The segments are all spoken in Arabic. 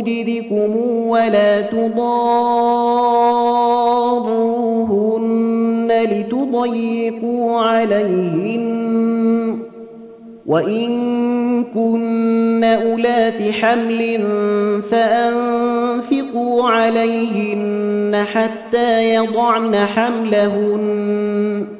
وجدكم ولا تضاروهن لتضيقوا عليهن. وإن كن أولات حمل فأنفقوا عليهن حتى يضعن حملهن.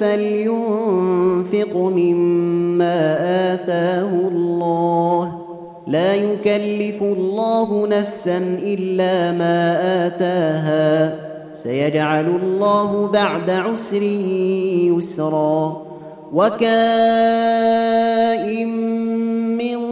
فلينفق مما آتاه الله. لا يكلف الله نفسا إلا ما آتاها. سيجعل الله بعد عسر يسرا. وكائن من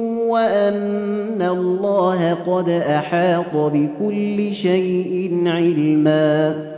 وأن الله قد أحاط بكل شيء علما.